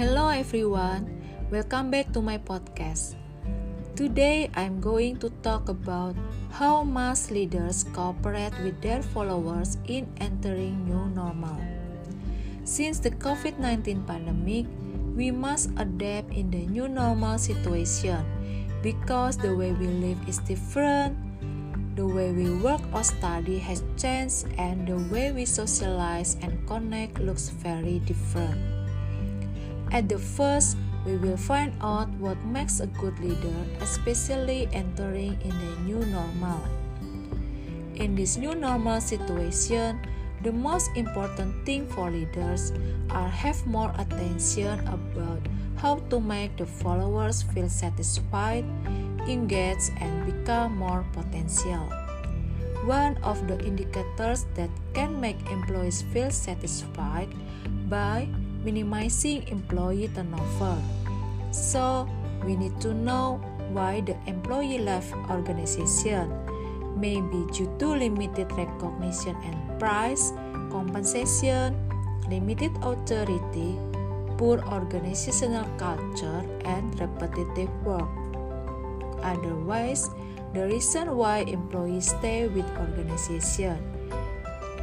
Hello everyone, welcome back to my podcast. Today I'm going to talk about how mass leaders cooperate with their followers in entering new normal. Since the COVID-19 pandemic, we must adapt in the new normal situation because the way we live is different, the way we work or study has changed, and the way we socialize and connect looks very different. At the first, we will find out what makes a good leader, especially entering in the new normal. In this new normal situation, the most important thing for leaders are have more attention about how to make the followers feel satisfied, engaged, and become more potential. One of the indicators that can make employees feel satisfied by minimizing employee turnover. So, we need to know why the employee left organization. Maybe due to limited recognition and price, compensation, limited authority, poor organizational culture, and repetitive work. Otherwise, the reason why employees stay with organization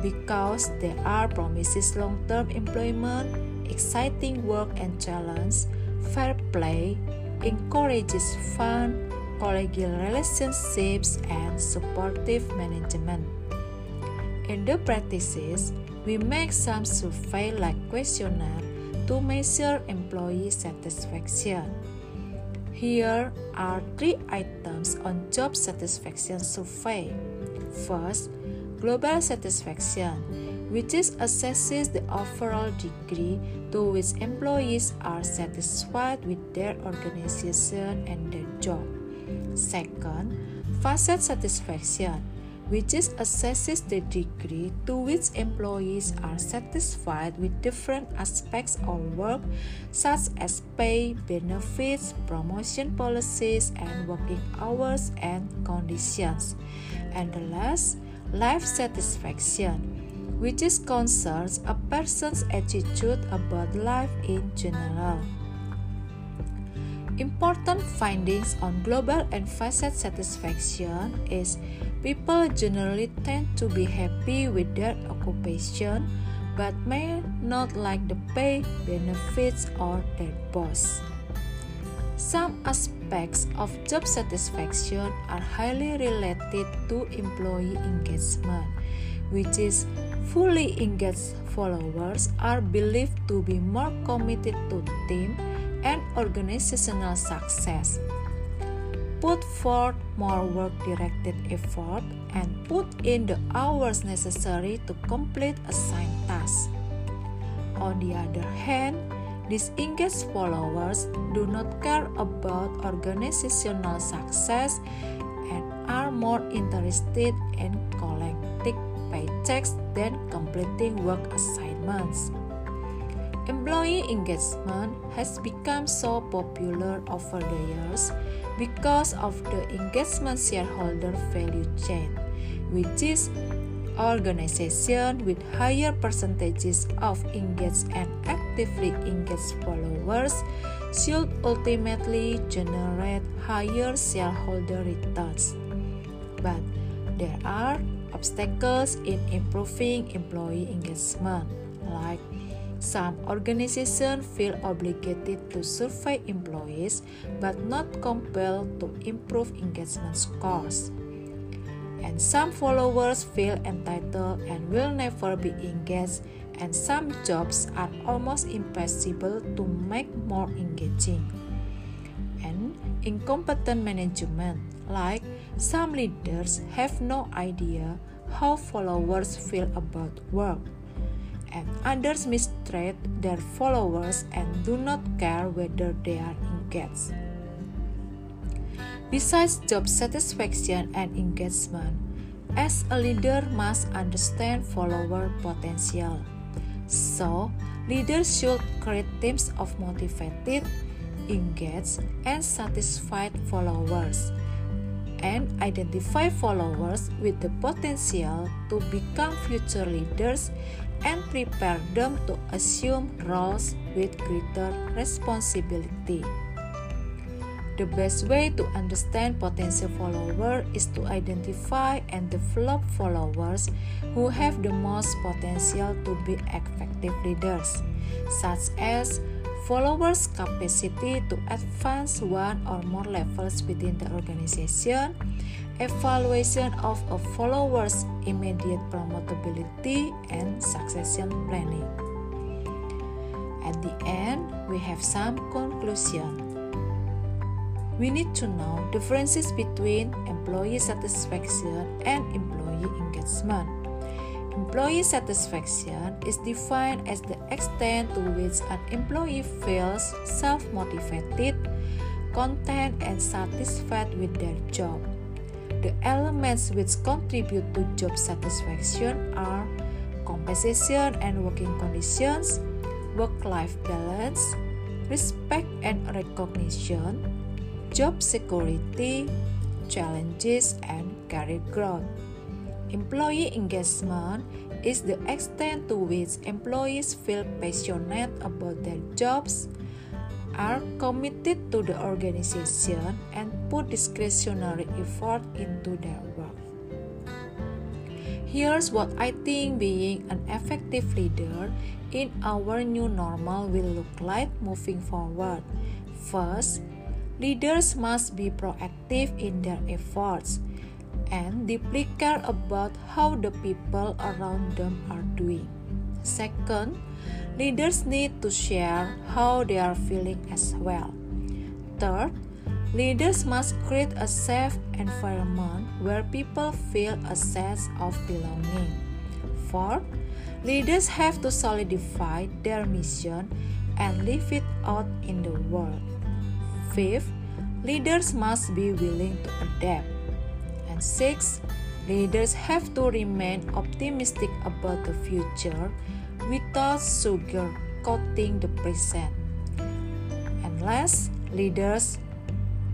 because there are promises long-term employment exciting work and challenge, fair play, encourages fun, collegial relationships, and supportive management. In the practices, we make some survey like questionnaire to measure employee satisfaction. Here are three items on job satisfaction survey. First, global satisfaction which is assesses the overall degree to which employees are satisfied with their organization and their job. Second, facet satisfaction, which is assesses the degree to which employees are satisfied with different aspects of work such as pay, benefits, promotion policies, and working hours and conditions. And the last, life satisfaction which is concerns a person's attitude about life in general. Important findings on global and facet satisfaction is people generally tend to be happy with their occupation but may not like the pay, benefits, or their boss. Some aspects of job satisfaction are highly related to employee engagement, which is Fully engaged followers are believed to be more committed to team and organizational success. Put forth more work directed effort and put in the hours necessary to complete assigned tasks. On the other hand, these engaged followers do not care about organizational success and are more interested in collecting paychecks than completing work assignments. Employee engagement has become so popular over the years because of the engagement shareholder value chain, which is organization with higher percentages of engaged and actively engaged followers should ultimately generate higher shareholder returns. But there are obstacles in improving employee engagement, like some organizations feel obligated to survey employees but not compelled to improve engagement scores. And some followers feel entitled and will never be engaged, and some jobs are almost impossible to make more engaging. And incompetent management, like some leaders have no idea how followers feel about work, and others mistreat their followers and do not care whether they are engaged. Besides job satisfaction and engagement, as a leader must understand follower potential. So, leaders should create teams of motivated, engaged, and satisfied followers and identify followers with the potential to become future leaders and prepare them to assume roles with greater responsibility. The best way to understand potential followers is to identify and develop followers who have the most potential to be effective leaders, such as followers' capacity to advance one or more levels within the organization, evaluation of a follower's immediate promotability, and succession planning. At the end, we have some conclusion we need to know differences between employee satisfaction and employee engagement. Employee satisfaction is defined as the extent to which an employee feels self motivated, content, and satisfied with their job. The elements which contribute to job satisfaction are compensation and working conditions, work life balance, respect and recognition, job security, challenges, and career growth. Employee engagement is the extent to which employees feel passionate about their jobs, are committed to the organization, and put discretionary effort into their work. Here's what I think being an effective leader in our new normal will look like moving forward. First, Leaders must be proactive in their efforts and deeply care about how the people around them are doing. Second, leaders need to share how they are feeling as well. Third, leaders must create a safe environment where people feel a sense of belonging. Fourth, leaders have to solidify their mission and live it out in the world. Fifth, leaders must be willing to adapt. And six, leaders have to remain optimistic about the future without sugarcoating the present. And last, leaders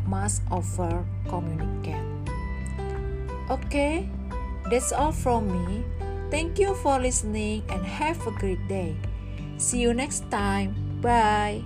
must over communicate. Okay, that's all from me. Thank you for listening and have a great day. See you next time. Bye.